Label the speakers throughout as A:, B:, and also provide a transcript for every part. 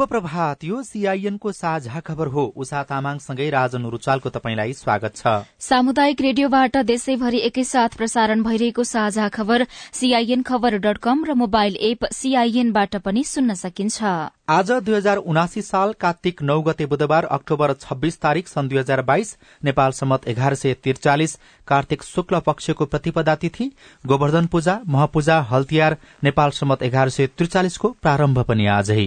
A: शुभ प्रभात यो सीआईएनको साझा खबर हो। उषा तामाङसँगै राजन रुचालको तपाईँलाई स्वागत छ।
B: सामुदायिक रेडियोबाट देशैभरि एकैसाथ प्रसारण भइरहेको साझा खबर सीआईएन खबर डट कम र मोबाइल एप सीआईएनबाट पनि सुन्न सकिन्छ।
A: आज दुई हजार उनासी साल कार्तिक नौ गते बुधबार अक्टोबर छब्बीस तारीक सन् दुई हजार बाइस नेपाल सम्मत एघार सय त्रिचालिस कार्तिक शुक्ल पक्षको प्रतिपदा तिथि गोवर्धन पूजा महपूजा हल्तियार नेपाल सम्मत एघार सय त्रिचालिसको प्रारम्भ पनि आजै।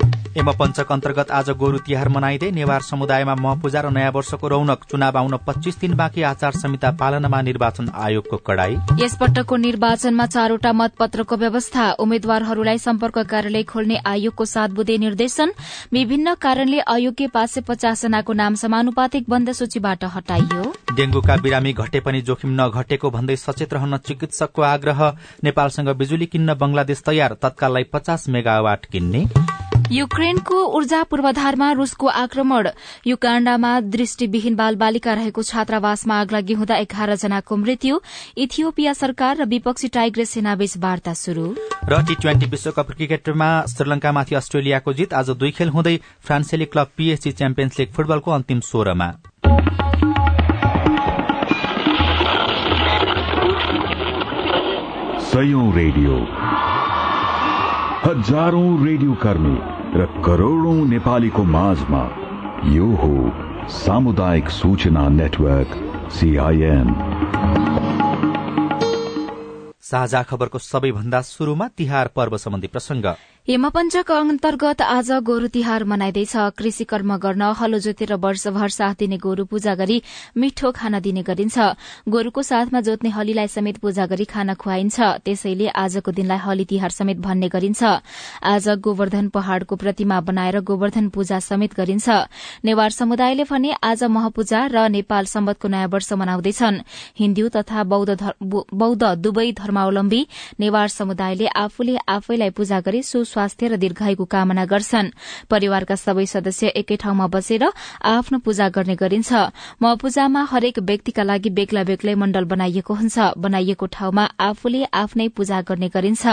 A: एम पञ्चक अन्तर्गत आज गोरु तिहार मनाइँदै नेवार समुदायमा महपूजा र नयाँ वर्षको रौनक चुनाव आउन पच्चीस दिन बाँकी आचार संहिता पालनामा निर्वाचन आयोगको कड़ाई।
B: यसपटकको निर्वाचनमा चारवटा मतपत्रको व्यवस्था उम्मेद्वारहरूलाई सम्पर्क कार्यालय खोल्ने आयोगको सात बुधे निर्देशन विभिन्न कारणले अयोग्य पाँच सय पचास जनाको नाम समानुपातिक बन्द सूचीबाट हटाइयो।
A: डेंगूका बिरामी घटे पनि जोखिम नघटेको भन्दै सचेत रहन चिकित्सकको आग्रह नेपालसँग बिजुली किन्न बंगलादेश तयार तत्काललाई पचास मेगावाट किन्ने।
B: युक्रेनको ऊर्जा पूर्वाधारमा रूसको आक्रमण। युकाण्डामा दृष्टिविहीन बाल बालिका रहेको छात्रावासमा आगलागी हुँदा एघार जनाको मृत्यु। इथियोपिया सरकार र विपक्षी टाइग्रेस सेनाबीच वार्ता शुरू
A: र टी ट्वेन्टी विश्वकप क्रिकेटमा श्रीलंकामाथि अस्ट्रेलियाको जित आज दुई खेल हुँदै फ्रान्सेली क्लब पीएचसी च्याम्पियन्स लीग फुटबलको अन्तिम सोह्रमा।
C: रेडियो। हजारौं रेडियो कर्मी। र करोड़ौं नेपालीको माझमा यो हो सामुदायिक सूचना नेटवर्क सीआईएन
A: साझा खबरको सबैभन्दा शुरूमा तिहार पर्व सम्बन्धी प्रसंग
B: हेमपञ्चक अन्तर्गत आज गोरु तिहार मनाइँदैछ। कृषि कर्म गर्न हलो जोतेर वर्षभर साथ दिने गोरु पूजा गरी मिठो खाना दिने गरिन्छ। गोरुको साथमा जोत्ने हलीलाई समेत पूजा गरी खाना खुवाइन्छ। त्यसैले आजको दिनलाई हली तिहार समेत भन्ने गरिन्छ। आज गोवर्धन पहाड़को प्रतिमा बनाएर गोवर्धन पूजा समेत गरिन्छ। नेवार समुदायले भने आज महपूजा र नेपाल सम्बतको नयाँ वर्ष मनाउँदैछन्। हिन्दू तथा बौद्ध दुवै धर्मावलम्बी नेवार समुदायले आफूले आफैलाई पूजा गरी स्वास्थ्य र दीर्घायुको कामना गर्छन्। परिवारका सबै सदस्य एकै ठाउँमा बसेर आफ्नो पूजा गर्ने गरिन्छ। म पूजामा हरेक व्यक्तिका लागि बेग्ला बेग्लै मण्डल बनाइएको हुन्छ। बनाइएको ठाउँमा आफूले आफ्नै पूजा गर्ने गरिन्छ।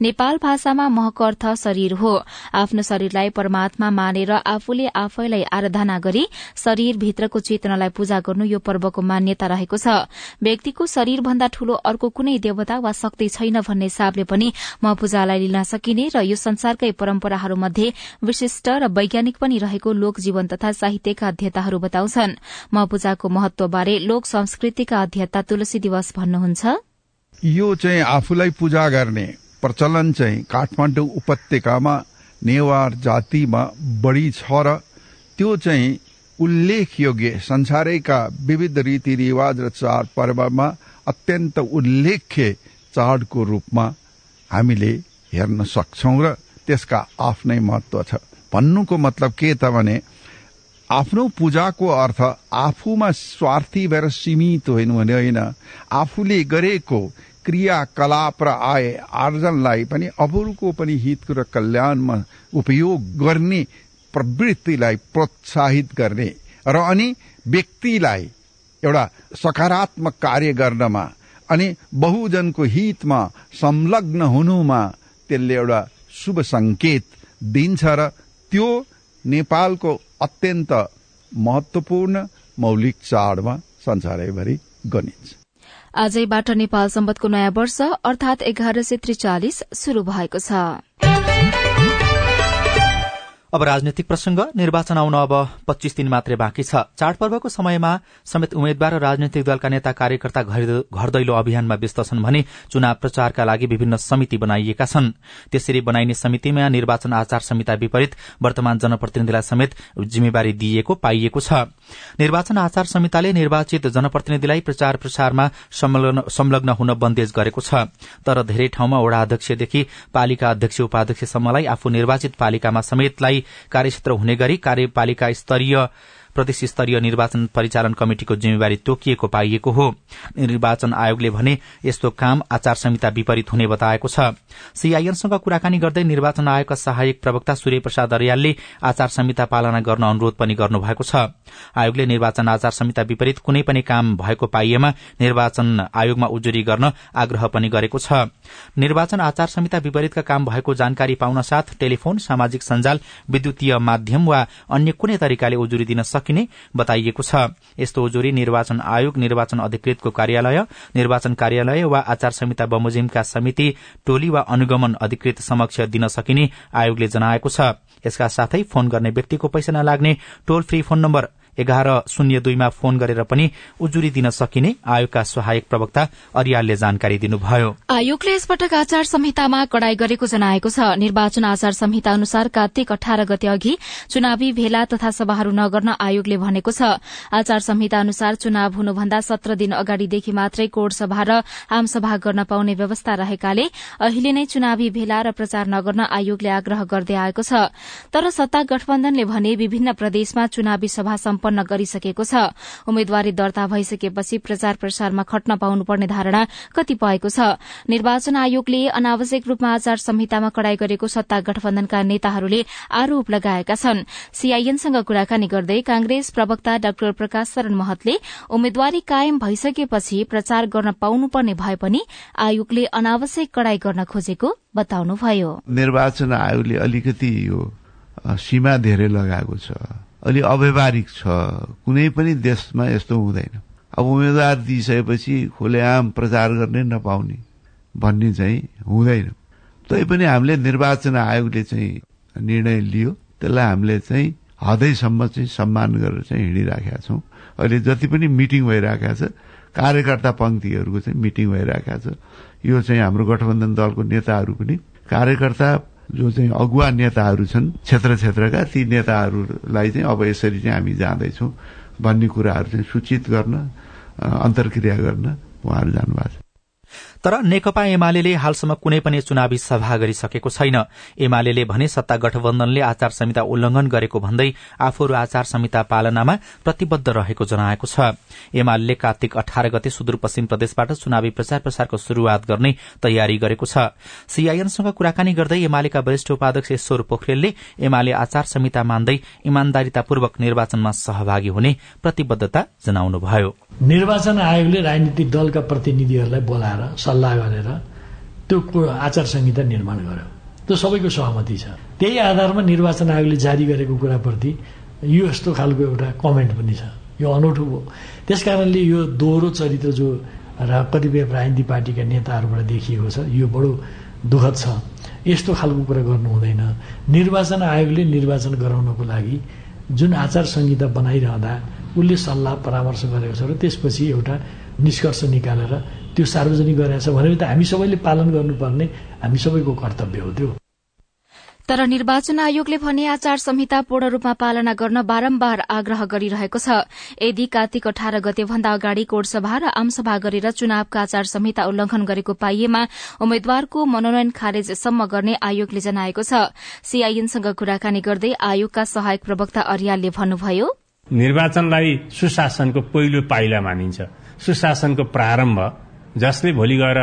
B: नेपाल भाषामा महको अर्थ शरीर हो। आफ्नो शरीरलाई परमात्मा मानेर आफूले आफैलाई आराधना गरी शरीरभित्रको चेतनालाई पूजा गर्नु यो पर्वको मान्यता रहेको छ। व्यक्तिको शरीरभन्दा ठूलो अर्को कुनै देवता वा शक्ति छैन भन्ने हिसाबले पनि म पूजालाई लिन सकिने र यो संसारकै परम्पराहरूमध्ये विशिष्ट र वैज्ञानिक पनि रहेको लोक जीवन तथा साहित्यका अध्येताहरू बताउँछन्। म पूजाको महत्वबारे लोक संस्कृतिका अध्येता तुलसी दिवस भन्नुहुन्छ।
D: यो चाहिँ आफूलाई पूजा गर्ने प्रचलन चाहिँ काठमाडौँ उपत्यकामा नेवार जातिमा बढ़ी छ र त्यो चाहिँ उल्लेख योग्य संसारैका विविध रीतिरिवाज र चाड पर्वमा अत्यन्त उल्लेख्य चाडको रूपमा हामीले हेर्न सक्छौ र त्यसका आफ्नै महत्व छ। भन्नुको मतलब के त भने आफ्नो पूजाको अर्थ आफूमा स्वार्थी भएर सीमित होइन भने होइन। आफूले गरेको क्रियाकलाप र आय आर्जनलाई पनि अरूको पनि हितको र कल्याणमा उपयोग गर्ने प्रवृत्तिलाई प्रोत्साहित गर्ने र अनि व्यक्तिलाई एउटा सकारात्मक कार्य गर्नमा अनि बहुजनको हितमा संलग्न हुनुमा त्यसले एउटा शुभ संकेत दिन्छ र त्यो नेपालको अत्यन्त महत्वपूर्ण मौलिक चाडमा संसारैभरि गनिन्छ।
B: आजैबाट नेपाल सम्बतको नयाँ वर्ष अर्थात एघार सय त्रिचालिस शुरू भएको छ।
A: अब राजनैतिक प्रसंग निर्वाचन आउन अब पच्चीस दिन मात्रै बाँकी छ। चाडपर्वको समयमा समेत उम्मेद्वार र राजनैतिक दलका नेता कार्यकर्ता घर दैलो अभियानमा व्यस्त छन् भने चुनाव प्रचारका लागि विभिन्न समिति बनाइएका छन्। त्यसरी बनाइने समितिमा निर्वाचन आचार संहिता विपरीत वर्तमान जनप्रतिनिधिलाई समेत जिम्मेवारी दिइएको पाइएको छ। निर्वाचन आचार संहिताले निर्वाचित जनप्रतिनिधिलाई प्रचार प्रसारमा संलग्न हुन बन्देज गरेको छ। तर धेरै ठाउँमा वडा अध्यक्षदेखि पालिका अध्यक्ष उपाध्यक्षसम्मलाई आफू निर्वाचित पालिकामा समेतलाई कार्यक्षेत्र हुने गरी कार्यपालिका स्तरीय प्रदेश स्तरीय निर्वाचन परिचालन कमिटिको जिम्मेवारी तोकिएको पाइएको हो। निर्वाचन आयोगले भने यस्तो काम आचार संहिता विपरीत हुने बताएको छ। सीआईएनसँग कुराकानी गर्दै निर्वाचन आयोगका सहायक प्रवक्ता सूर्य प्रसाद अर्यालले आचार संहिता पालना गर्न अनुरोध पनि गर्नुभएको छ। आयोगले निर्वाचन आचार संहिता विपरीत कुनै पनि काम भएको पाइएमा निर्वाचन आयोगमा उजुरी गर्न आग्रह पनि गरेको छ। निर्वाचन आचार संहिता विपरीतका काम भएको जानकारी पाउन साथ टेलिफोन सामाजिक सञ्जाल विद्युतीय माध्यम वा अन्य कुनै तरिकाले उजुरी दिन सकिने बताइएको छ। यस्तो उजुरी निर्वाचन आयोग निर्वाचन अधिकृतको कार्यालय निर्वाचन कार्यालय वा आचार संहिता बमोजिमका समिति टोली वा अनुगमन अधिकृत समक्ष दिन सकिने आयोगले जनाएको छ। यसका साथै फोन गर्ने व्यक्तिको पैसा नलाग्ने टोल फ्री फोन नम्बर एघार शून्य दुईमा फोन गरेर पनि उजुरी दिन सकिने आयोगका सहायक प्रवक्ता अरियालले जानकारी दिनुभयो।
B: आयोगले यसपटक आचार संहितामा कड़ाई गरेको जनाएको छ। निर्वाचन आचार संहिता अनुसार कार्तिक अठार गते अघि चुनावी भेला तथा सभाहरू नगर्न आयोगले भनेको छ। आचार संहिता अनुसार चुनाव हुनुभन्दा सत्र दिन अगाडिदेखि मात्रै कोड सभा र आमसभा गर्न पाउने व्यवस्था रहेकाले अहिले नै चुनावी भेला र प्रचार नगर्न आयोगले आग्रह गर्दै आएको छ। तर सत्ता गठबन्धनले भने विभिन्न प्रदेशमा चुनावी सभा सम्पन्न गरिसकेको छ। उम्मेद्वारी दर्ता भइसकेपछि प्रचार प्रसारमा खट्न पाउनुपर्ने धारणा कतिपयको छ? निर्वाचन आयोगले अनावश्यक रूपमा आचार संहितामा कड़ाई गरेको सत्ता गठबन्धनका नेताहरूले आरोप लगाएका छन्। सीआईएनसँग कुराकानी गर्दै कांग्रेस प्रवक्ता डाक्टर प्रकाश शरण महतले उम्मेद्वारी कायम भइसकेपछि प्रचार गर्न पाउनुपर्ने भए पनि आयोगले अनावश्यक कड़ाई गर्न खोजेको बताउनुभयो।
E: निर्वाचन आयोगले अलिकति यो सीमा धेरै लगाएको छ। अलि अव्यवहारिक छ। कुनै पनि देशमा यस्तो हुँदैन। अब उम्मेद्वार दिइसकेपछि खुलेआम प्रचार गर्ने नपाउने भन्ने चाहिँ हुँदैन। तैपनि हामीले निर्वाचन आयोगले चाहिँ निर्णय लियो। त्यसलाई हामीले चाहिँ हदैसम्म चाहिँ सम्मान गरेर चाहिँ हिँडिराखेका छौँ। अहिले जति पनि मिटिङ भइरहेका छ कार्यकर्ता पङ्क्तिहरूको चाहिँ मिटिङ भइरहेका छ। यो चाहिँ हाम्रो गठबन्धन दलको नेताहरू पनि कार्यकर्ता जो चाहिँ अगुवा नेताहरू छन् क्षेत्र क्षेत्रका ती नेताहरूलाई चाहिँ अब यसरी चाहिँ हामी जाँदैछौँ भन्ने कुराहरू चाहिँ सूचित गर्न अन्तर्क्रिया गर्न उहाँहरू जानुभएको छ।
A: तर नेकपा एमाले हालसम्म कुनै पनि चुनावी सभा गरिसकेको छैन। एमाले भने सत्ता गठबन्धनले आचार संहिता उल्लंघन गरेको भन्दै आफूहरू आचार संहिता पालनामा प्रतिबद्ध रहेको जनाएको छ। एमाले कार्तिक अठार गते सुदूरपश्चिम प्रदेशबाट चुनावी प्रचार प्रसारको शुरूआत गर्ने तयारी गरेको छ। सीआईएनसँग कुराकानी गर्दै एमालेका वरिष्ठ उपाध्यक्ष ईश्वर पोखरेलले एमाले आचार संहिता मान्दै इमान्दारितापूर्वक निर्वाचनमा सहभागी हुने प्रतिबद्धता जनाउनुभयो।
F: निर्वाचन आयोगले राजनीतिक दलका प्रतिनिधिहरूलाई बोलाएर सल्लाह गरेर त्यो आचार संहिता निर्माण गर्यो। त्यो सबैको सहमति छ। त्यही आधारमा निर्वाचन आयोगले जारी गरेको कुराप्रति यो यस्तो खालको एउटा कमेन्ट पनि छ। यो अनौठो हो। त्यस कारणले यो दोहोरो चरित्र जो र कतिपय राजनीतिक पार्टीका नेताहरूबाट देखिएको छ यो बडो दुःखद छ। यस्तो खालको कुरा गर्नु हुँदैन। निर्वाचन आयोगले निर्वाचन गराउनको लागि जुन आचार संहिता बनाइरहँदा उसले सल्लाह परामर्श गरेको छ र त्यसपछि एउटा निष्कर्ष निकालेर त्यो सार्वजनिक गरेको छ भने त हामी सबैले पालन गर्नुपर्ने हामी सबैको कर्तव्य हो त्यो।
B: तर निर्वाचन आयोगले भने आचार संहिता पूर्ण रूपमा पालना गर्न बारम्बार आग्रह गरिरहेको छ। यदि कार्तिक अठार गते भन्दा अगाडि कोटसभा र आमसभा गरेर चुनावका आचार संहिता उल्लंघन गरेको पाइएमा उम्मेद्वारको मनोनयन खारेजसम्म गर्ने आयोगले जनाएको छ। सीआईएनसँग कुराकानी गर्दै आयोगका सहायक प्रवक्ता अर्यालले भन्नुभयो
G: निर्वाचनलाई सुशासनको पहिलो पाइला मानिन्छ। सुशासनको प्रारम्भ जसले भोलि गएर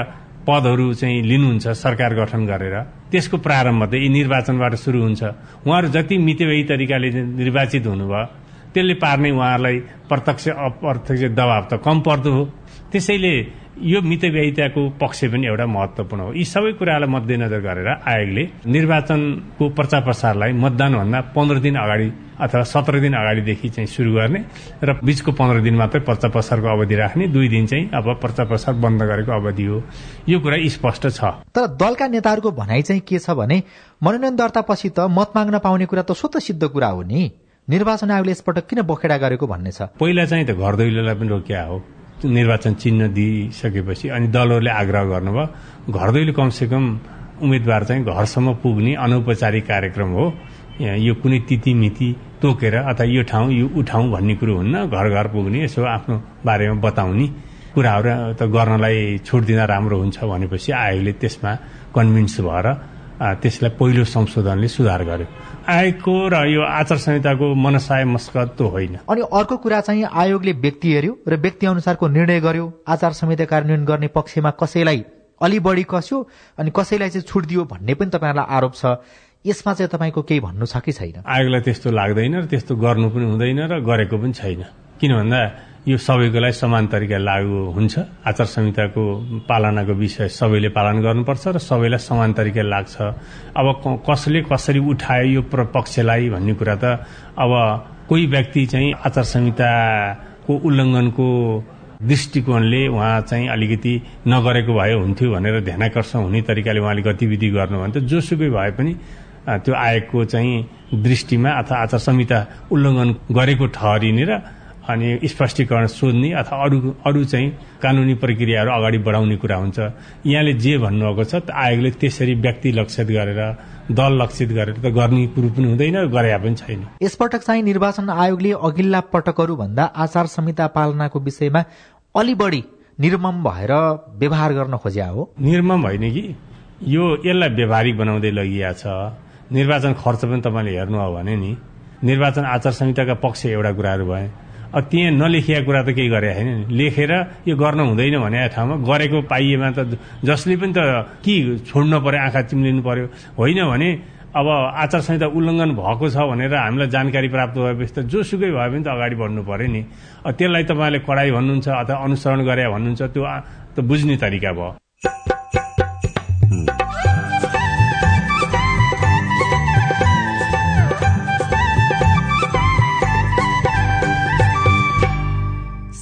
G: पदहरू चाहिँ लिनुहुन्छ सरकार गठन गरेर त्यसको प्रारम्भ त यी निर्वाचनबाट सुरु हुन्छ। उहाँहरू जति मितव्ययी तरिकाले निर्वाचित हुनुभयो त्यसले पार्ने उहाँहरूलाई प्रत्यक्ष अप्रत्यक्ष दबाव त कम पर्दो हो। त्यसैले यो मितव्ययिताको पक्ष पनि एउटा महत्वपूर्ण हो। यी सबै कुरालाई मध्यनजर गरेर आयोगले निर्वाचनको प्रचार प्रसारलाई मतदानभन्दा पन्ध्र दिन अगाडि अथवा सत्र दिन अगाडिदेखि चाहिँ सुरु गर्ने र बिचको पन्ध्र दिन मात्रै प्रचार प्रसारको अवधि राख्ने दुई दिन चाहिँ अब प्रचार प्रसार बन्द गरेको अवधि हो। यो कुरा स्पष्ट छ।
A: तर दलका नेताहरूको भनाइ चाहिँ के छ भने मनोनयन दर्ता पछि त मत माग्न पाउने कुरा त स्वत सिद्ध कुरा हो नि। निर्वाचन आयोगले यसपटक किन बखेडा गरेको भन्ने छ।
G: पहिला चाहिँ त घर दैलोलाई पनि रोकिया हो। निर्वाचन चिन्ह दिइसकेपछि अनि दलहरूले आग्रह गर्नुभयो घर दैलो कमसेकम उम्मेद्वार चाहिँ घरसम्म पुग्ने अनौपचारिक कार्यक्रम हो। यो कुनै तिथि मिति तोकेर अथवा यो ठाउँ यो उठाउँ भन्ने कुरो हुन्न घर घर पुग्ने यसो आफ्नो बारेमा बताउने कुराहरू त गर्नलाई छुट दिँदा राम्रो हुन्छ भनेपछि आयोगले त्यसमा कन्भिन्स भएर त्यसलाई पहिलो संशोधनले सुधार गर्यो। आयोगको र यो आचार संहिताको मनसाय मस्कत त होइन।
A: अनि अर्को कुरा चाहिँ आयोगले व्यक्ति हेर्यो र व्यक्ति अनुसारको निर्णय गर्यो। आचार संहिता कार्यान्वयन गर्ने पक्षमा कसैलाई अलि बढी कस्यो अनि कसैलाई चाहिँ छुट दियो भन्ने पनि तपाईँहरूलाई आरोप छ। यसमा चाहिँ तपाईँको केही भन्नु छ कि छैन?
G: आयोगलाई त्यस्तो लाग्दैन र त्यस्तो गर्नु पनि हुँदैन र गरेको पनि छैन। किन भन्दा यो सबैको लागि समान तरिका लागू हुन्छ। आचार संहिताको पालनाको विषय सबैले पालन गर्नुपर्छ र सबैलाई समान तरिका लाग्छ। अब कसले कसरी उठायो यो पक्षलाई भन्ने कुरा त अब कोही व्यक्ति चाहिँ आचार संहिताको उल्लङ्घनको दृष्टिकोणले उहाँ चाहिँ अलिकति नगरेको भए हुन्थ्यो भनेर ध्यानकर्षण हुने तरिकाले उहाँले गतिविधि गर्नु भने त जोसुकै भए पनि त्यो आयोगको चाहिँ दृष्टिमा अथवा आचार संहिता उल्लङ्घन गरेको ठहरिने र अनि स्पष्टीकरण सोध्ने अथवा अरू अरू चाहिँ कानुनी प्रक्रियाहरू अगाडि बढाउने कुरा हुन्छ। यहाँले जे भन्नुभएको छ आयोगले त्यसरी व्यक्ति लक्षित गरेर दल लक्षित गरेर त गर्ने कुरो पनि हुँदैन गरे पनि छैन।
A: यसपटक चाहिँ निर्वाचन आयोगले अघिल्ला पटकहरू भन्दा आचार संहिता पालनाको विषयमा अलि बढी निर्मम भएर व्यवहार गर्न खोज्या हो।
G: निर्मम होइन कि? यो यसलाई व्यवहारिक बनाउँदै लगिया छ। निर्वाचन खर्च पनि तपाईँले हेर्नु हो भने नि निर्वाचन आचार संहिताका पक्ष एउटा कुराहरू भए। त्यहाँ नलेखिया कुरा त केही गरे होइन लेखेर यो गर्न हुँदैन भने ठाउँमा गरेको पाइएमा त जसले पनि त के छोड्नु पर्यो आँखा चिम्लिनु पर्यो होइन भने अब आचार संहिता उल्लङ्घन भएको छ भनेर हामीलाई जानकारी प्राप्त भएपछि त जोसुकै भए पनि त अगाडि बढ्नु पर्यो नि। त्यसलाई तपाईँले कडाई भन्नुहुन्छ अथवा अनुसरण गरे भन्नुहुन्छ त्यो त बुझ्ने तरिका भयो।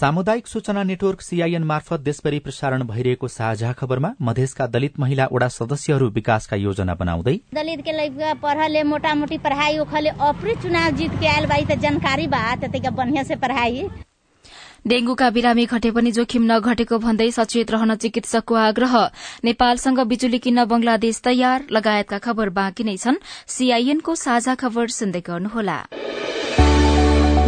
A: सामुदायिक सूचना नेटवर्क सीआईएन मार्फत देशभरि प्रसारण भइरहेको साझा खबरमा मधेसका दलित महिला वडा सदस्यहरू विकासका योजना बनाउँदै
H: दलित के पढ़ले मोटा मोटी पढ़ाई ओखले अपने चुनाव जीत के आयल बाई त जानकारी बा त बढ़िया से पढ़ाई
B: डेंगूका बिरामी घटे पनि जोखिम नघटेको भन्दै सचेत रहन चिकित्सकको आग्रह। नेपालसँग बिजुली किन्न बंगलादेश तयार लगायतका खबर बाँकी नै छन्। सीआईएनको साझा खबर सुन्दै गर्नुहोला।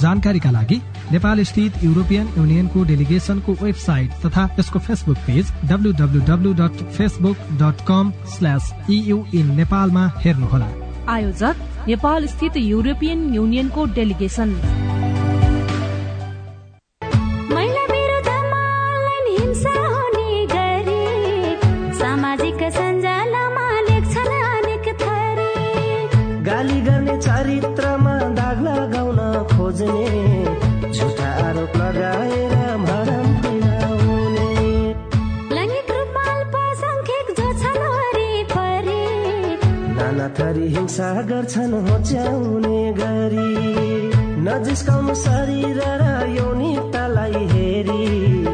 I: जानकारीका लागि नेपाल स्थित युरोपियन युनियनको डेलिगेशनको वेबसाइट तथा यसको Facebook page W W W dot Facebook dot com slash EU in नेपालमा हेर्नुहोला।
J: आयोजक नेपाल स्थित युरोपियन युनियनको डेलिगेशन
K: हिंसा गर्छन् होच्याउने गरी। नजिस्काउनु शरीर र यौनिकतालाई हेरी।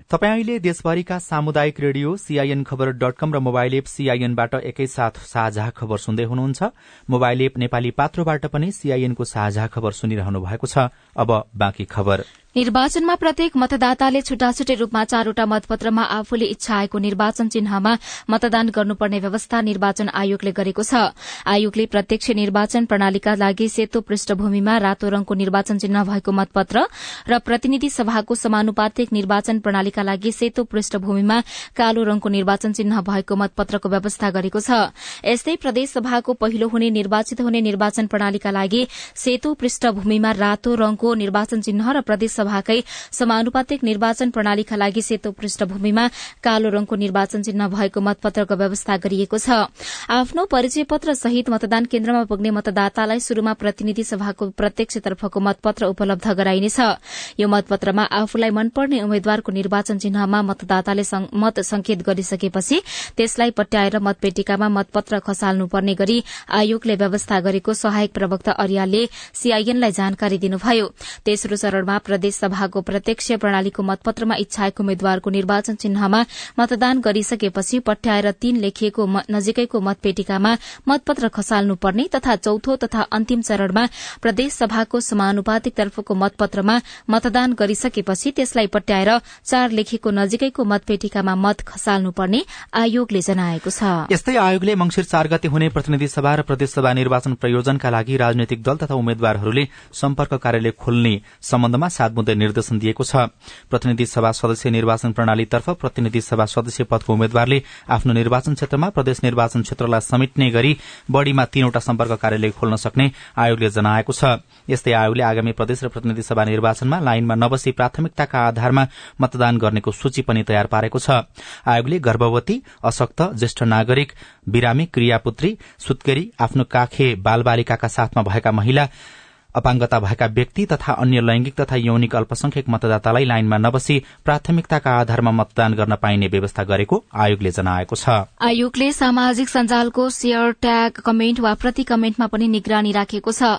A: तपाईँ अहिले देशभरिका सामुदायिक रेडियो सीआईएन खबर डट कम र मोबाइल एप सीआईएनबाट एकैसाथ साझा खबर सुन्दै हुनुहुन्छ। मोबाइल एप नेपाली पात्रोबाट पनि सीआईएनको साझा खबर सुनिरहनु भएको छ। अब बाँकी खबर।
B: निर्वाचनमा प्रत्येक मतदाताले छुट्टाछुट्टै रूपमा चारवटा मतपत्रमा आफूले इच्छा आएको निर्वाचन चिन्हमा मतदान गर्नुपर्ने व्यवस्था निर्वाचन आयोगले गरेको छ। आयोगले प्रत्यक्ष निर्वाचन प्रणालीका लागि सेतो पृष्ठभूमिमा रातो रंगको निर्वाचन चिन्ह भएको मतपत्र र प्रतिनिधि सभाको समानुपातिक निर्वाचन प्रणालीका लागि सेतो पृष्ठभूमिमा कालो रंगको निर्वाचन चिन्ह भएको मतपत्रको व्यवस्था गरेको छ। यस्तै प्रदेश सभाको पहिलो हुने निर्वाचित हुने निर्वाचन प्रणालीका लागि सेतो पृष्ठभूमिमा रातो रंगको निर्वाचन चिन्ह र प्रदेश सभाकै समानुपातिक निर्वाचन प्रणालीका लागि सेतो पृष्ठभूमिमा कालो रंगको निर्वाचन चिन्ह भएको मतपत्रको व्यवस्था गरिएको छ। आफ्नो परिचय पत्र सहित मतदान केन्द्रमा पुग्ने मतदातालाई शुरूमा प्रतिनिधि सभाको प्रत्यक्षतर्फको मतपत्र उपलब्ध गराइनेछ। यो मतपत्रमा आफूलाई मनपर्ने उम्मेद्वारको निर्वाचन चिन्हमा मतदाताले मत संकेत गरिसकेपछि त्यसलाई पट्याएर मतपेटिकामा मतपत्र खसाल्नुपर्ने गरी आयोगले व्यवस्था गरेको सहायक प्रवक्ता अर्यालले सीआईएनलाई जानकारी दिनुभयो। तेस्रो चरणमा प्रदेश सभाको प्रत्यक्ष प्रणालीको मतपत्रमा इच्छाएको उम्मेद्वारको निर्वाचन चिन्हमा मतदान गरिसकेपछि पठ्याएर तीन लेखिएको नजिकैको मतपेटिकामा मतपत्र खसाल्नुपर्ने तथा चौथो तथा अन्तिम चरणमा प्रदेश सभाको समानुपातिक तर्फको मतपत्रमा मतदान गरिसकेपछि त्यसलाई पट्याएर चार लेखेको नजिकैको मतपेटिकामा मत खसाल्नुपर्ने आयोगले जनाएको छ।
A: यस्तै आयोगले मंगिर चार गते हुने प्रतिनिधि सभा र प्रदेशसभा निर्वाचन प्रयोजनका लागि राजनैतिक दल तथा उम्मेद्वारहरूले सम्पर्क कार्यालय खोल्ने सम्बन्धमा सात मुद्दे निर्देशन दिएको छ। प्रतिनिधि सभा सदस्य निर्वाचन प्रणालीतर्फ प्रतिनिधि सभा सदस्य पदको उम्मेद्वारले आफ्नो निर्वाचन क्षेत्रमा प्रदेश निर्वाचन क्षेत्रलाई समेट्ने गरी बढ़ीमा तीनवटा सम्पर्क कार्यालय खोल्न सक्ने आयोगले जनाएको छ। यस्तै आयोगले आगामी प्रदेश र प्रतिनिधि सभा निर्वाचनमा लाइनमा नबसी प्राथमिकताका आधारमा मतदान गर्नेको सूची पनि तयार पारेको छ। आयोगले गर्भवती अशक्त ज्येष्ठ नागरिक बिरामी क्रियापुत्री सुत्केरी आफ्नो काखे बालबालिकाका साथमा भएका महिला अपाङ्गता भएका व्यक्ति तथा अन्य लैंगिक तथा यौनिक अल्पसंख्यक मतदातालाई लाइनमा नबसी प्राथमिकताका आधारमा मतदान गर्न पाइने व्यवस्था गरेको आयोगले जनाएको छ।
B: आयोगले सामाजिक सञ्जालको शेयर ट्याग कमेन्ट वा प्रति कमेन्टमा पनि निगरानी राखेको छ।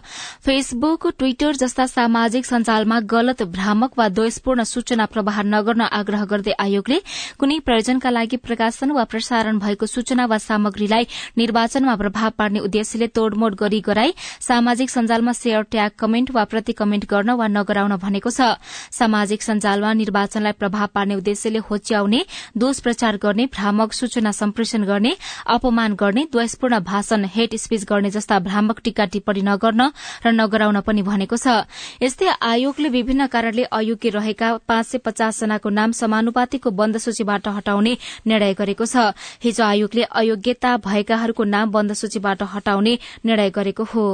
B: फेसबुक ट्विटर जस्ता सामाजिक सञ्जालमा गलत भ्रामक वा द्वेषपूर्ण सूचना प्रवाह नगर्न आग्रह गर्दै आयोगले कुनै प्रयोजनका लागि प्रकाशन वा प्रसारण भएको सूचना वा सामग्रीलाई निर्वाचनमा प्रभाव पार्ने उद्देश्यले तोड़मोड़ गरी गराई सामाजिक सञ्जालमा शेयर ट्याग कमेन्ट वा प्रति कमेन्ट गर्न वा नगराउन भनेको छ। सामाजिक सञ्जालमा निर्वाचनलाई प्रभाव पार्ने उद्देश्यले होच्याउने दोष प्रचार गर्ने भ्रामक सूचना सम्प्रेषण गर्ने अपमान गर्ने द्वेषपूर्ण भाषण हेट स्पीच गर्ने जस्ता भ्रामक टीका टिप्पणी नगर्न र नगराउन पनि भनेको छ। यस्तै आयोगले विभिन्न कारणले अयोग्य रहेका पाँच सय पचास जनाको नाम समानुपातिको बन्द सूचीबाट हटाउने निर्णय गरेको छ। हिजो आयोगले अयोग्यता भएकाहरूको नाम बन्द सूचीबाट हटाउने निर्णय गरेको हो।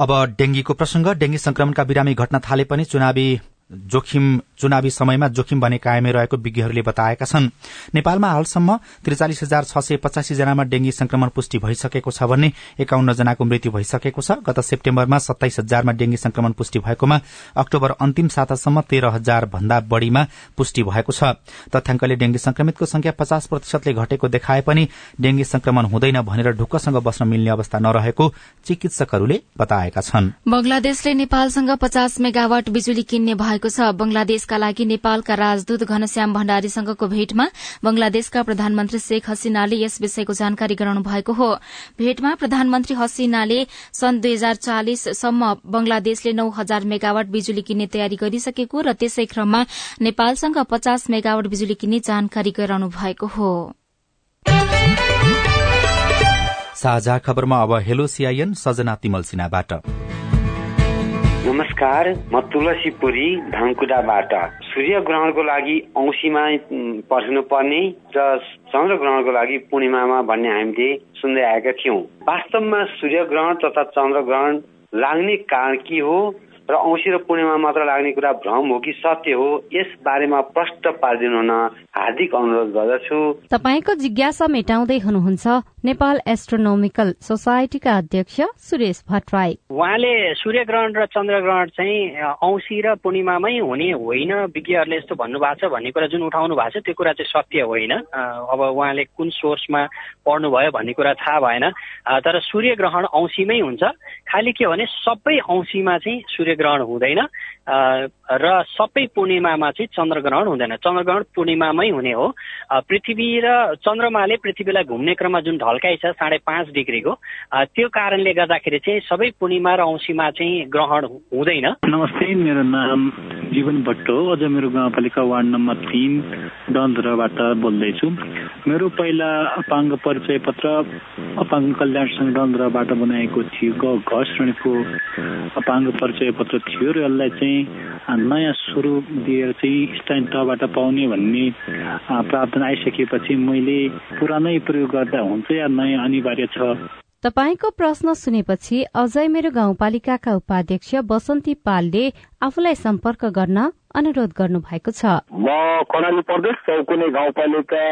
A: अब डेंगीको प्रसंग डेंगी संक्रमणका बिरामी घट्न थाले पनि चुनावी जोखिम चुनावी समयमा जोखिम भने कायमै रहेको विज्ञहरूले बताएका छन्। नेपालमा हालसम्म त्रिचालिस हजार छ सय पचासी जनामा डेंगी संक्रमण पुष्टि भइसकेको छ भने एकाउन्न जनाको मृत्यु भइसकेको छ। गत सेप्टेम्बरमा सत्ताइस हजारमा डेंगी संक्रमण पुष्टि भएकोमा अक्टोबर अन्तिम सातासम्म तेह्र हजार भन्दा बढ़ीमा पुष्टि भएको छ। तथ्याङ्कले डेंगी संक्रमितको संख्या पचास प्रतिशतले घटेको देखाए पनि डेंगी संक्रमण हुँदैन भनेर ढुक्कसँग बस्न मिल्ने अवस्था नरहेको चिकित्सकहरूले बताएका छन्।
B: बंगलादेशले नेपालसँग पचास मेगावाट बिजुली किन्ने भएको छ। बंगलादेशका लागि नेपालका राजदूत घनश्याम भण्डारीसँगको भेटमा बंगलादेशका प्रधानमन्त्री शेख हसिनाले यस विषयको जानकारी गराउनु भएको हो। भेटमा प्रधानमन्त्री हसिनाले सन् दुई हजार चालिससम्म बंगलादेशले नौ हजार मेगावाट बिजुली किन्ने तयारी गरिसकेको र त्यसै क्रममा नेपालसँग पचास मेगावाट बिजुली किन्ने जानकारी गराउनु भएको हो।
A: साझा खबरमा अब हेलो सिआइएन सजना तिमल सिन्हाबाट।
L: नमस्कार म तुलसी पुरी धनकुटाबाट। सूर्य ग्रहणको लागि औँसीमा पर्खिनु पर्ने र चन्द्र ग्रहणको लागि पूर्णिमामा भन्ने हामीले सुन्दै आएका थियौँ। वास्तवमा सूर्य ग्रहण तथा चन्द्र ग्रहण लाग्ने कारण के हो? र औँसी र पूर्णिमा मात्र लाग्ने कुरा भ्रम हो कि सत्य हो यस बारेमा प्रष्ट पारिदिनु हुन हार्दिक अनुरोध गर्दछु।
M: तपाईँको जिज्ञासा मेटाउँदै हुनुहुन्छ नेपाल एस्ट्रोनोमिकल सोसाइटीका अध्यक्ष सुरेश भट्टराई।
N: उहाँले सूर्य ग्रहण र चन्द्र ग्रहण चाहिँ औँसी र पूर्णिमामै हुने होइन? विज्ञहरूले यस्तो भन्नुभएको छ भन्ने कुरा जुन उठाउनु भएको छ त्यो कुरा चाहिँ सत्य होइन। अब उहाँले कुन सोर्समा पढ्नुभयो भन्ने कुरा थाहा भएन। तर सूर्य ग्रहण औँसीमै हुन्छ। खालि के भने सबै औँसीमा चाहिँ सूर्य ग्रहण हुँदैन। र सबै पूर्णिमामा चाहिँ चन्द्रग्रहण हुँदैन। चन्द्रग्रहण पूर्णिमामै हुने हो। पृथ्वी र चन्द्रमाले पृथ्वीलाई घुम्ने क्रममा जुन ढल्काइ छ साढे पाँच डिग्रीको त्यो कारणले गर्दाखेरि चाहिँ सबै पूर्णिमा र औँसीमा चाहिँ ग्रहण हुँदैन।
O: नमस्ते मेरो नाम जीवन भट्ट हो। अझ मेरो गाउँपालिका वार्ड नम्बर तिन डन्धुराबाट बोल्दैछु। मेरो पहिला अपाङ्ग परिचय पत्र अपाङ्ग कल्याण सङ्घ डन्धुराबाट बनाएको थियो घर श्रेणीको अपाङ्ग परिचय पत्र थियो र यसलाई चाहिँ नयाँ स्वरूप दिएर चाहिँ स्थानीय तहबाट पाउने भन्ने प्रावधान आइसकेपछि मैले पुरानै प्रयोग गर्दा हुन्छ या नयाँ अनिवार्य छ?
M: तपाईँको प्रश्न सुनेपछि अझै मेरो गाउँपालिकाका उपाध्यक्ष बसन्ती पालले आफूलाई सम्पर्क गर्न अनुरोध गर्नु भएको छ।
P: म कर्णाली प्रदेश चौकुने गाउँपालिका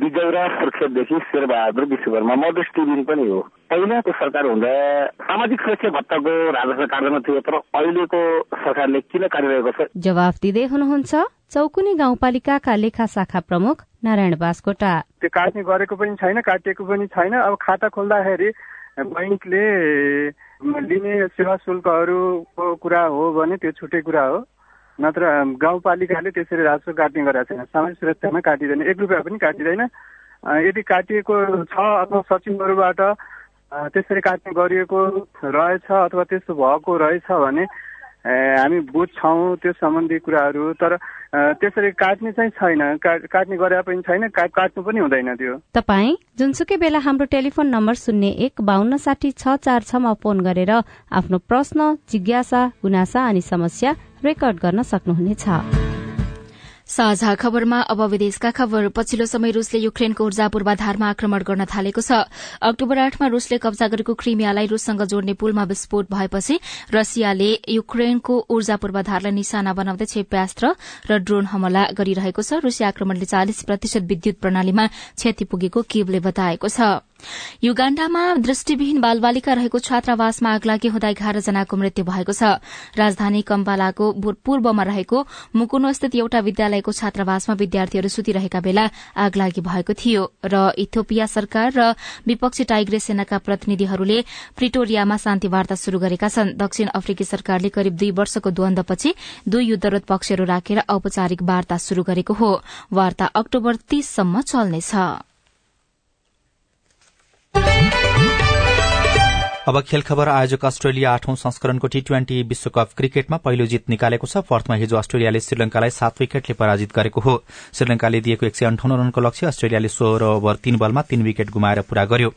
P: बिजौरा सुर्खेतदेखि शेरबहादुर विश्वकर्मा। मधेस टिभी पनि हो। पहिलाको सरकार हुँदा सामाजिक सुरक्षा भत्ताको राजस्व काट्दैन थियो तर अहिलेको सरकारले किन काटिरहेको छ
M: जवाफ दिँदै हुनुहुन्छ चौकुने गाउँपालिकाका लेखा शाखा प्रमुख नारायण बासकोटा।
Q: त्यो काट्ने गरेको पनि छैन काटिएको पनि छैन। अब खाता खोल्दाखेरि बैङ्कले लिने सेवा शुल्कहरूको कुरा हो भने त्यो छुट्टै कुरा हो। नत्र गाउँपालिकाले त्यसरी राजस्व काट्ने गरेको छैन। सामाजिक सुरक्षामा काटिँदैन। एक रुपियाँ पनि काटिँदैन। यदि काटिएको छ अथवा सचिवहरूबाट त्यसरी काट्ने गरिएको रहेछ अथवा त्यस्तो भएको रहेछ भने हामी बुझ्छौँ त्यो सम्बन्धी कुराहरू। तर त्यसरी काट्ने चाहिँ छैन। काट्ने गरे पनि छैन काट्नु पनि हुँदैन त्यो।
M: तपाईँ जुनसुकै बेला हाम्रो टेलिफोन नम्बर शून्य एक बान्न साठी छ चार छमा फोन गरेर आफ्नो प्रश्न जिज्ञासा गुनासा अनि समस्या रेकर्ड गर्न सक्नुहुनेछ।
B: साझा खबरमा अब विदेशका खबर। पछिल्लो समय रूसले युक्रेनको ऊर्जा पूर्वाधारमा आक्रमण गर्न थालेको छ। अक्टोबर आठमा रूसले कब्जा गरेको क्रिमियालाई रूससँग जोड्ने पुलमा विस्फोट भएपछि रसियाले युक्रेनको ऊर्जा पूर्वाधारलाई निशाना बनाउँदै क्षेप्यास्त्र र ड्रोन हमला गरिरहेको छ। रूसिया आक्रमणले चालिस प्रतिशत विद्युत प्रणालीमा क्षति पुगेको किवले बताएको छ। युगाण्डामा दृष्टिविहीन बालबालिका रहेको छात्रावासमा आगलागी हुँदा एघार जनाको मृत्यु भएको छ। राजधानी कम्पालाको पूर्वमा रहेको मुकुनो स्थित एउटा विद्यालयको छात्रावासमा विद्यार्थीहरू सुतिरहेका बेला आगलागी भएको थियो र इथोपिया सरकार र विपक्षी टाइग्रे सेनाका प्रतिनिधिहरूले प्रिटोरियामा शान्ति वार्ता शुरू गरेका छन्। दक्षिण अफ्रिकी सरकारले करिब दुई वर्षको द्वन्दपछि दुई युद्धरत पक्षहरू राखेर औपचारिक वार्ता शुरू गरेको हो। वार्ता अक्टोबर तीससम्म चल्नेछ। Thank you.
A: अब खेल खबर आयोजक अस्ट्रेलिया आठौं संस्करणको टी ट्वेन्टी विश्वकप क्रिकेटमा पहिलो जित निकालेको छ। पर्थमा हिजो अस्ट्रेलियाले श्रीलंकालाई सात विकेटले पराजित गरेको हो। श्रीलंकाले दिएको एक सय अन्ठाउन्न रनको लक्ष्य अस्ट्रेलियाले सोह्र ओभर तीन बलमा तीन विकेट गुमाएर पूरा गर्यो।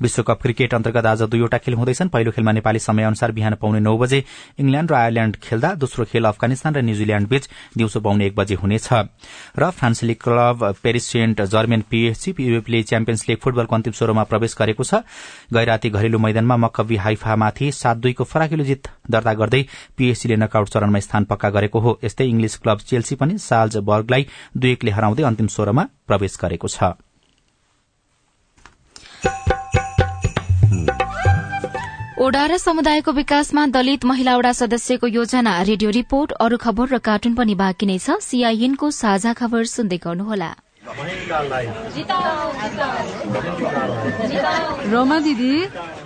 A: विश्वकप क्रिकेट अन्तर्गत आज दुईवटा खेल हुँदैछन्। पहिलो खेलमा नेपाली समय अनुसार बिहान पाउने नौ बजे इंग्ल्याण्ड र आयरल्याण्ड खेल्दा दोस्रो खेल अफगानिस्तान र न्यूजील्याण्ड बीच दिउँसो पाउने एक बजे हुनेछ। र France league club Paris Saint Germain PHC युरोपले champions league फुटबलको अन्तिम स्वरमा प्रवेश गरेको छ। गैराती घरेलु मैदानमा मकवी हाइफामाथि सात दुईको फराकिलो जित दर्ता गर्दै पीएचसीले नकआउट चरणमा स्थान पक्का गरेको हो। यस्तै इंग्लिश क्लब चेल्सी पनि साल्ज बर्गलाई दुई एकले हराउँदै अन्तिम स्वरमा प्रवेश गरेको छ।
B: ओडा र समुदायको विकासमा दलित महिला ओडा सदस्यको योजना रेडियो रिपोर्ट अरू खबर र कार्टुन पनि बाँकी नै छ। सीआईएनको साझा खबर सुन्दै गर्नुहोला।
R: रोमा दिदी।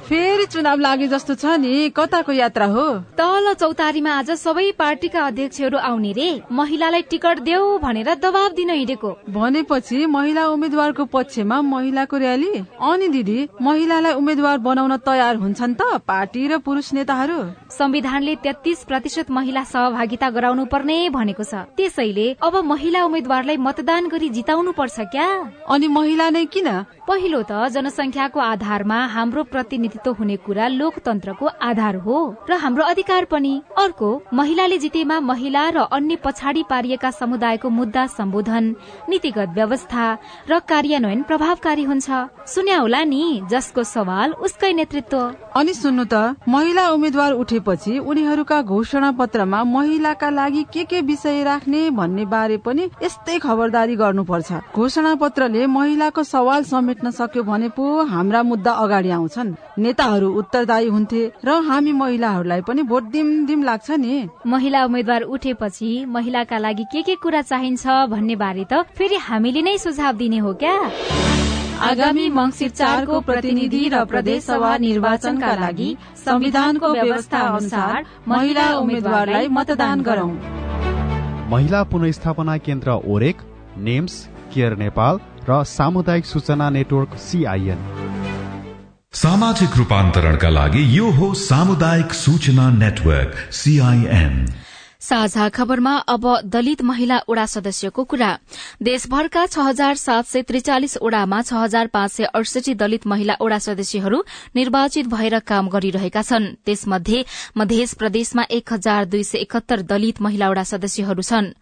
R: फेरि चुनाव लागे जस्तो छ नि कताको यात्रा हो?
S: तल चौतारीमा आज सबै पार्टीका अध्यक्षहरू आउने रे। महिलालाई टिकट देऊ भनेर दबाव दिन हिँडेको।
R: भनेपछि महिला उम्मेद्वारको पक्षमा महिलाको र्याली अनि दिदी महिलालाई उम्मेद्वार बनाउन तयार हुन्छन् त पार्टी र पुरुष नेताहरू?
S: संविधानले तेत्तीस प्रतिशत महिला सहभागिता गराउनु पर्ने भनेको छ। त्यसैले अब महिला उम्मेद्वारलाई मतदान गरी जिताउनु पर्छ क्या?
R: अनि महिला नै किन?
S: पहिलो त जनसंख्याको आधारमा हाम्रो प्रतिनिधि प्रतिनिधित्व हुने कुरा लोकतन्त्रको आधार हो र हाम्रो अधिकार पनि। अर्को महिलाले जितेमा महिला र अन्य पछाडि पारिएका समुदायको मुद्दा सम्बोधन नीतिगत व्यवस्था र कार्यान्वयन प्रभावकारी हुन्छ। सुन्या होला नि जसको सवाल उसकै नेतृत्व।
R: अनि सुन्नु त महिला उम्मेद्वार उठेपछि उनीहरूका घोषणा पत्रमा महिलाका लागि के के विषय राख्ने भन्ने बारे पनि यस्तै खबरदारी गर्नुपर्छ। घोषणा पत्रले महिलाको सवाल समेट्न सक्यो भने पो हाम्रा मुद्दा अगाडि आउँछन्। नेताहरू उत्तरदायी हुन्थे र हामी महिलाहरूलाई पनि भोट दिम दिम लाग्छ नि।
S: महिला उम्मेद्वार उठेपछि महिलाका लागि के के कुरा चाहिन्छ भन्ने बारे त फेरि हामीले नै सुझाव दिने हो क्या?
R: आगामी मंगिर चारको प्रतिनिधि र प्रदेश सभा निर्वाचनका लागि संविधानको व्यवस्था अनुसार महिला उम्मेद्वारलाई मतदान गरौं।
T: महिला पुनस्थापना केन्द्र ओरेक नेम्स केयर नेपाल र सामुदायिक सूचना नेटवर्क सीआईएन
C: सामाजिक रूपान्तरणका लागि यो हो सामुदायिक सूचना नेटवर्क सीआईएन
B: साझा खबरमा अब दलित महिला ओडा सदस्यको कुरा। देशभरका छ हजार सात सय त्रिचालिस ओडामा छ हजार पाँच सय अडसठी दलित महिला ओडा सदस्यहरू निर्वाचित भएर काम गरिरहेका छन्। त्यसमध्ये मध्य प्रदेशमा एक हजार दुई सय एकहत्तर दलित महिला ओडा सदस्यहरू छन्।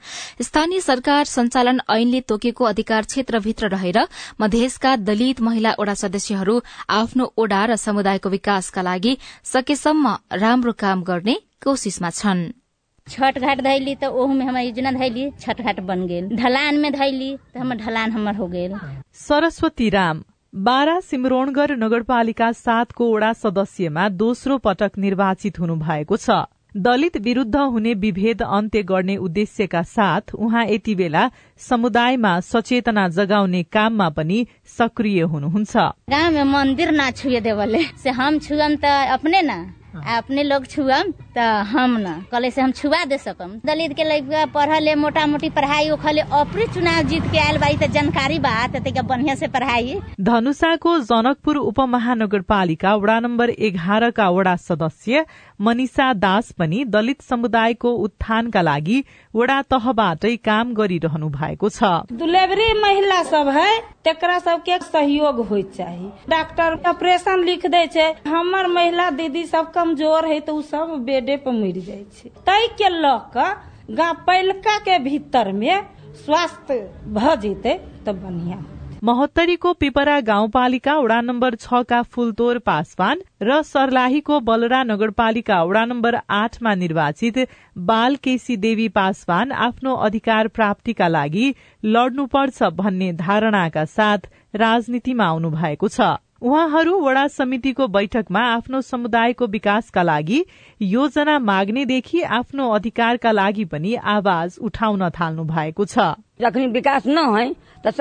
B: स्थानीय सरकार संचालन ऐनले तोकेको अधिकार क्षेत्रभित्र रहेर मधेसका दलित महिला ओडा सदस्यहरू आफ्नो ओडा र समुदायको विकासका लागि सकेसम्म राम्रो काम गर्ने कोशिशमा छन्।
H: छठ घाट धैली तो ओहू में हमार योजना धैली छठ घाट बन गेल। ढलान में धैली तो हमर ढलान हमर हो गेल।
U: सरस्वती राम बारा सिमरोणगढ़ नगरपालिका सातको वडा सदस्यमा दोस्रो पटक निर्वाचित हुनु भएको छ। दलित विरूद्ध हुने विभेद अन्त्य गर्ने उद्देश्यका साथ उहाँ यति बेला समुदायमा सचेतना जगाउने काममा पनि सक्रिय हुनुहुन्छ।
H: गाँव में मंदिर ना छुए देवले। से हम छुअम त अपने ना? अपने लोग छुअम त हम न। कले से हम छुआ दे सकम। दलित के लड़का पढ़ले मोटा मोटी पढ़ाई ओखले अपने चुनाव जीत के आयल बाई त जानकारी बा त बढ़िया से पढ़ाई।
U: धनुषाको जनकपुर उपमहानगरपालिका वडा नम्बर एघारका वडा सदस्य मनिषा दास पनि दलित समुदायको उत्थानका लागि वडा तहबाटै काम गरिरहनु भएको छ।
V: दुलेबरी महिला सब है तेकरा सबके सहयोग हो चाहिए डॉक्टर ऑपरेशन लिख दे छै, हमर महिला दीदी सब कमज़ोर है तो सब बेडे पर मर जाय छै। तै के ल क के भीतर में स्वास्थ्य भ जेते तो बढ़िया
U: महोत्तरीको पिपरा गाउँपालिका वडा नम्बर छका फूलतोर पासवान र सर्लाहीको बलरा नगरपालिका वडा नम्बर आठमा निर्वाचित बाल केसी देवी पासवान आफ्नो अधिकार प्राप्तिका लागि लड्नुपर्छ भन्ने धारणाका साथ राजनीतिमा आउनु भएको छ। उहाँहरू वडा समितिको बैठकमा आफ्नो समुदायको विकासका लागि योजना माग्नेदेखि आफ्नो अधिकारका लागि पनि आवाज उठाउन थाल्नु भएको छ
W: विकास न है त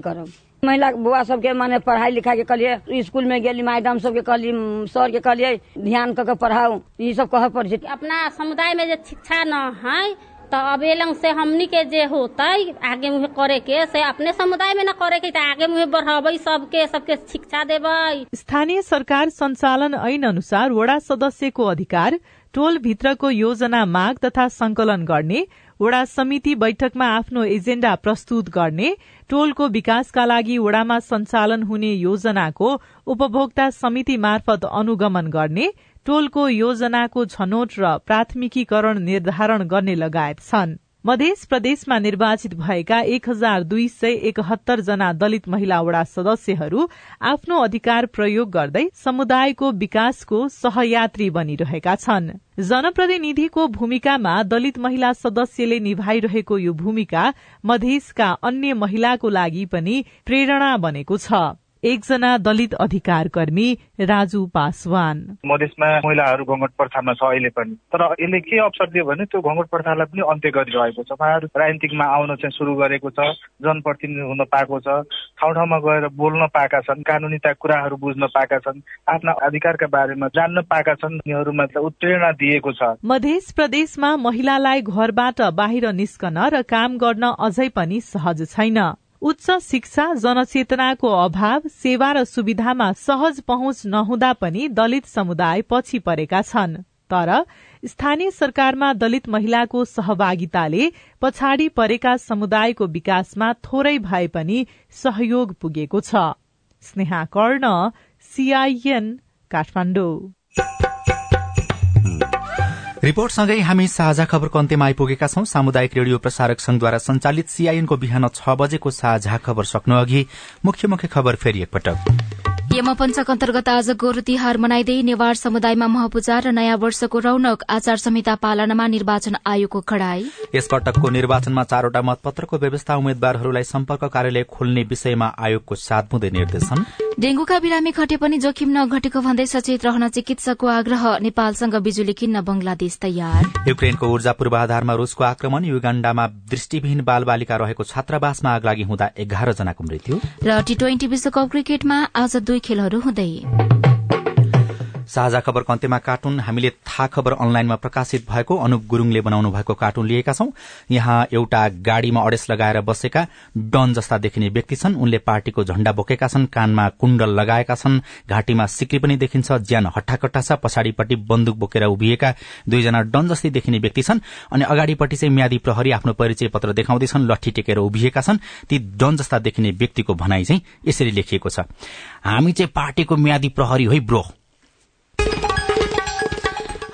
W: करब महिला बुआ सबके माने पढ़ाई लिखाई के कहलिए स्कूल में गेली मैडम सबके कहली सर के कहलिए ध्यान क के पढ़ाऊ ई सब कह पड़
H: अपना समुदाय में जे शिक्षा न है तो अबे लंग से हमनी के जे होता आगे मुहे करे के से अपने समुदाय में न करे के आगे मुहे बढ़ाबे सबके सबके शिक्षा देबै।
U: स्थानीय सरकार संचालन ऐन अनुसार वडा सदस्यको अधिकार टोल भित्रको योजना माग तथा संकलन गर्ने वडा समिति बैठकमा आफ्नो एजेण्डा प्रस्तुत गर्ने टोलको विकासका लागि वडामा सञ्चालन हुने योजनाको उपभोक्ता समिति मार्फत अनुगमन गर्ने टोलको योजनाको छनौट र प्राथमिकीकरण निर्धारण गर्ने लगायत छन्। मध्य प्रदेशमा निर्वाचित भएका एक हजार दुई सय एकहत्तर जना दलित महिला वडा सदस्यहरू आफ्नो अधिकार प्रयोग गर्दै समुदायको विकासको सहयात्री बनिरहेका छन्। जनप्रतिनिधिको भूमिकामा दलित महिला सदस्यले निभाइरहेको यो भूमिका मधेसका अन्य महिलाको लागि पनि प्रेरणा बनेको छ। एकजना दलित अधिकार कर्मी राजु पासवान।
X: मधेसमा महिलाहरू घोङ्गट प्रथामा छ अहिले पनि। तर यसले के अवसर दियो भने त्यो घोङ्गट प्रथालाई पनि अन्त्य गरिरहेको छ। उहाँहरू राजनीतिकमा आउन चाहिँ सुरु गरेको छ जनप्रतिनिधि हुन पाएको छ ठाउँ ठाउँमा गएर बोल्न पाएका छन् कानुनीता कुराहरू बुझ्न पाएका छन् आफ्ना अधिकारका बारेमा जान्न पाएका छन् उनीहरूमा उत्प्रेरणा दिएको छ।
U: मध्य प्रदेशमा महिलालाई घरबाट बाहिर निस्कन र काम गर्न अझै पनि सहज छैन। उच्च शिक्षा जनचेतनाको अभाव सेवा र सुविधामा सहज पहुँच नहुँदा पनि दलित समुदाय पछि परेका छन्। तर स्थानीय सरकारमा दलित महिलाको सहभागिताले पछाडि परेका समुदायको विकासमा थोरै भए पनि सहयोग पुगेको छ। स्नेहा कर्ण सीआईएन काठमाडौँ।
A: रिपोर्टसँगै हामी साझा खबरको अन्त्यमा आइपुगेका छौं। सामुदायिक रेडियो प्रसारक संघद्वारा संचालित सीआईएनको बिहान छ बजेको साझा खबर सक्नु अघि मुख्य मुख्य खबर फेरि एकपटक।
B: यमपञ्चक अन्तर्गत आज गोरु तिहार मनाइँदै नेवार समुदायमा महपूजा र नयाँ वर्षको रौनक आचार संहिता पालनामा निर्वाचन आयोगको कड़ाई।
A: यसपटकको निर्वाचनमा चारवटा मतपत्रको व्यवस्था उम्मेद्वारहरूलाई सम्पर्क कार्यालय खोल्ने विषयमा आयोगको सात बुँदे निर्देशन।
B: डेंगूका बिरामी घटे पनि जोखिम नघटेको भन्दै सचेत रहन चिकित्सकको आग्रह नेपालसँग बिजुली किन्न बंगलादेश तयार।
A: युक्रेनको ऊर्जा पूर्वाधारमा रूसको आक्रमण युगाण्डामा दृष्टिविहीन बाल बालिका रहेको छात्रावासमा आग लागि हुँदा एघार जनाको मृत्यु।
B: र टी ट्वेन्टी विश्वकप क्रिकेटमा आज दुई खेलहरू हुँदै।
A: साझा खबरको अन्त्यमा कार्टुन हामीले थाहा खबर अनलाइनमा प्रकाशित भएको अनुप गुरूङले बनाउनु भएको कार्टुन लिएका छौं। यहाँ एउटा गाड़ीमा अडेस लगाएर बसेका डन जस्ता देखिने व्यक्ति छन्। उनले पार्टीको झण्डा बोकेका छन् कानमा कुण्डल लगाएका छन् घाँटीमा सिक्री पनि देखिन्छ ज्यान हट्टाकट्टा छ पछाडिपट्टि बन्दुक बोकेर उभिएका दुईजना डन जस्तै देखिने व्यक्ति छन्। अनि अगाडिपट्टि चाहिँ म्यादी प्रहरी आफ्नो परिचय पत्र देखाउँदैछन् लट्ठी टेकेर उभिएका छन्। ती डन जस्ता देखिने व्यक्तिको भनाई चाहिँ यसरी लेखिएको छ। हामी चाहिँ पार्टीको म्यादी प्रहरी है ब्रो।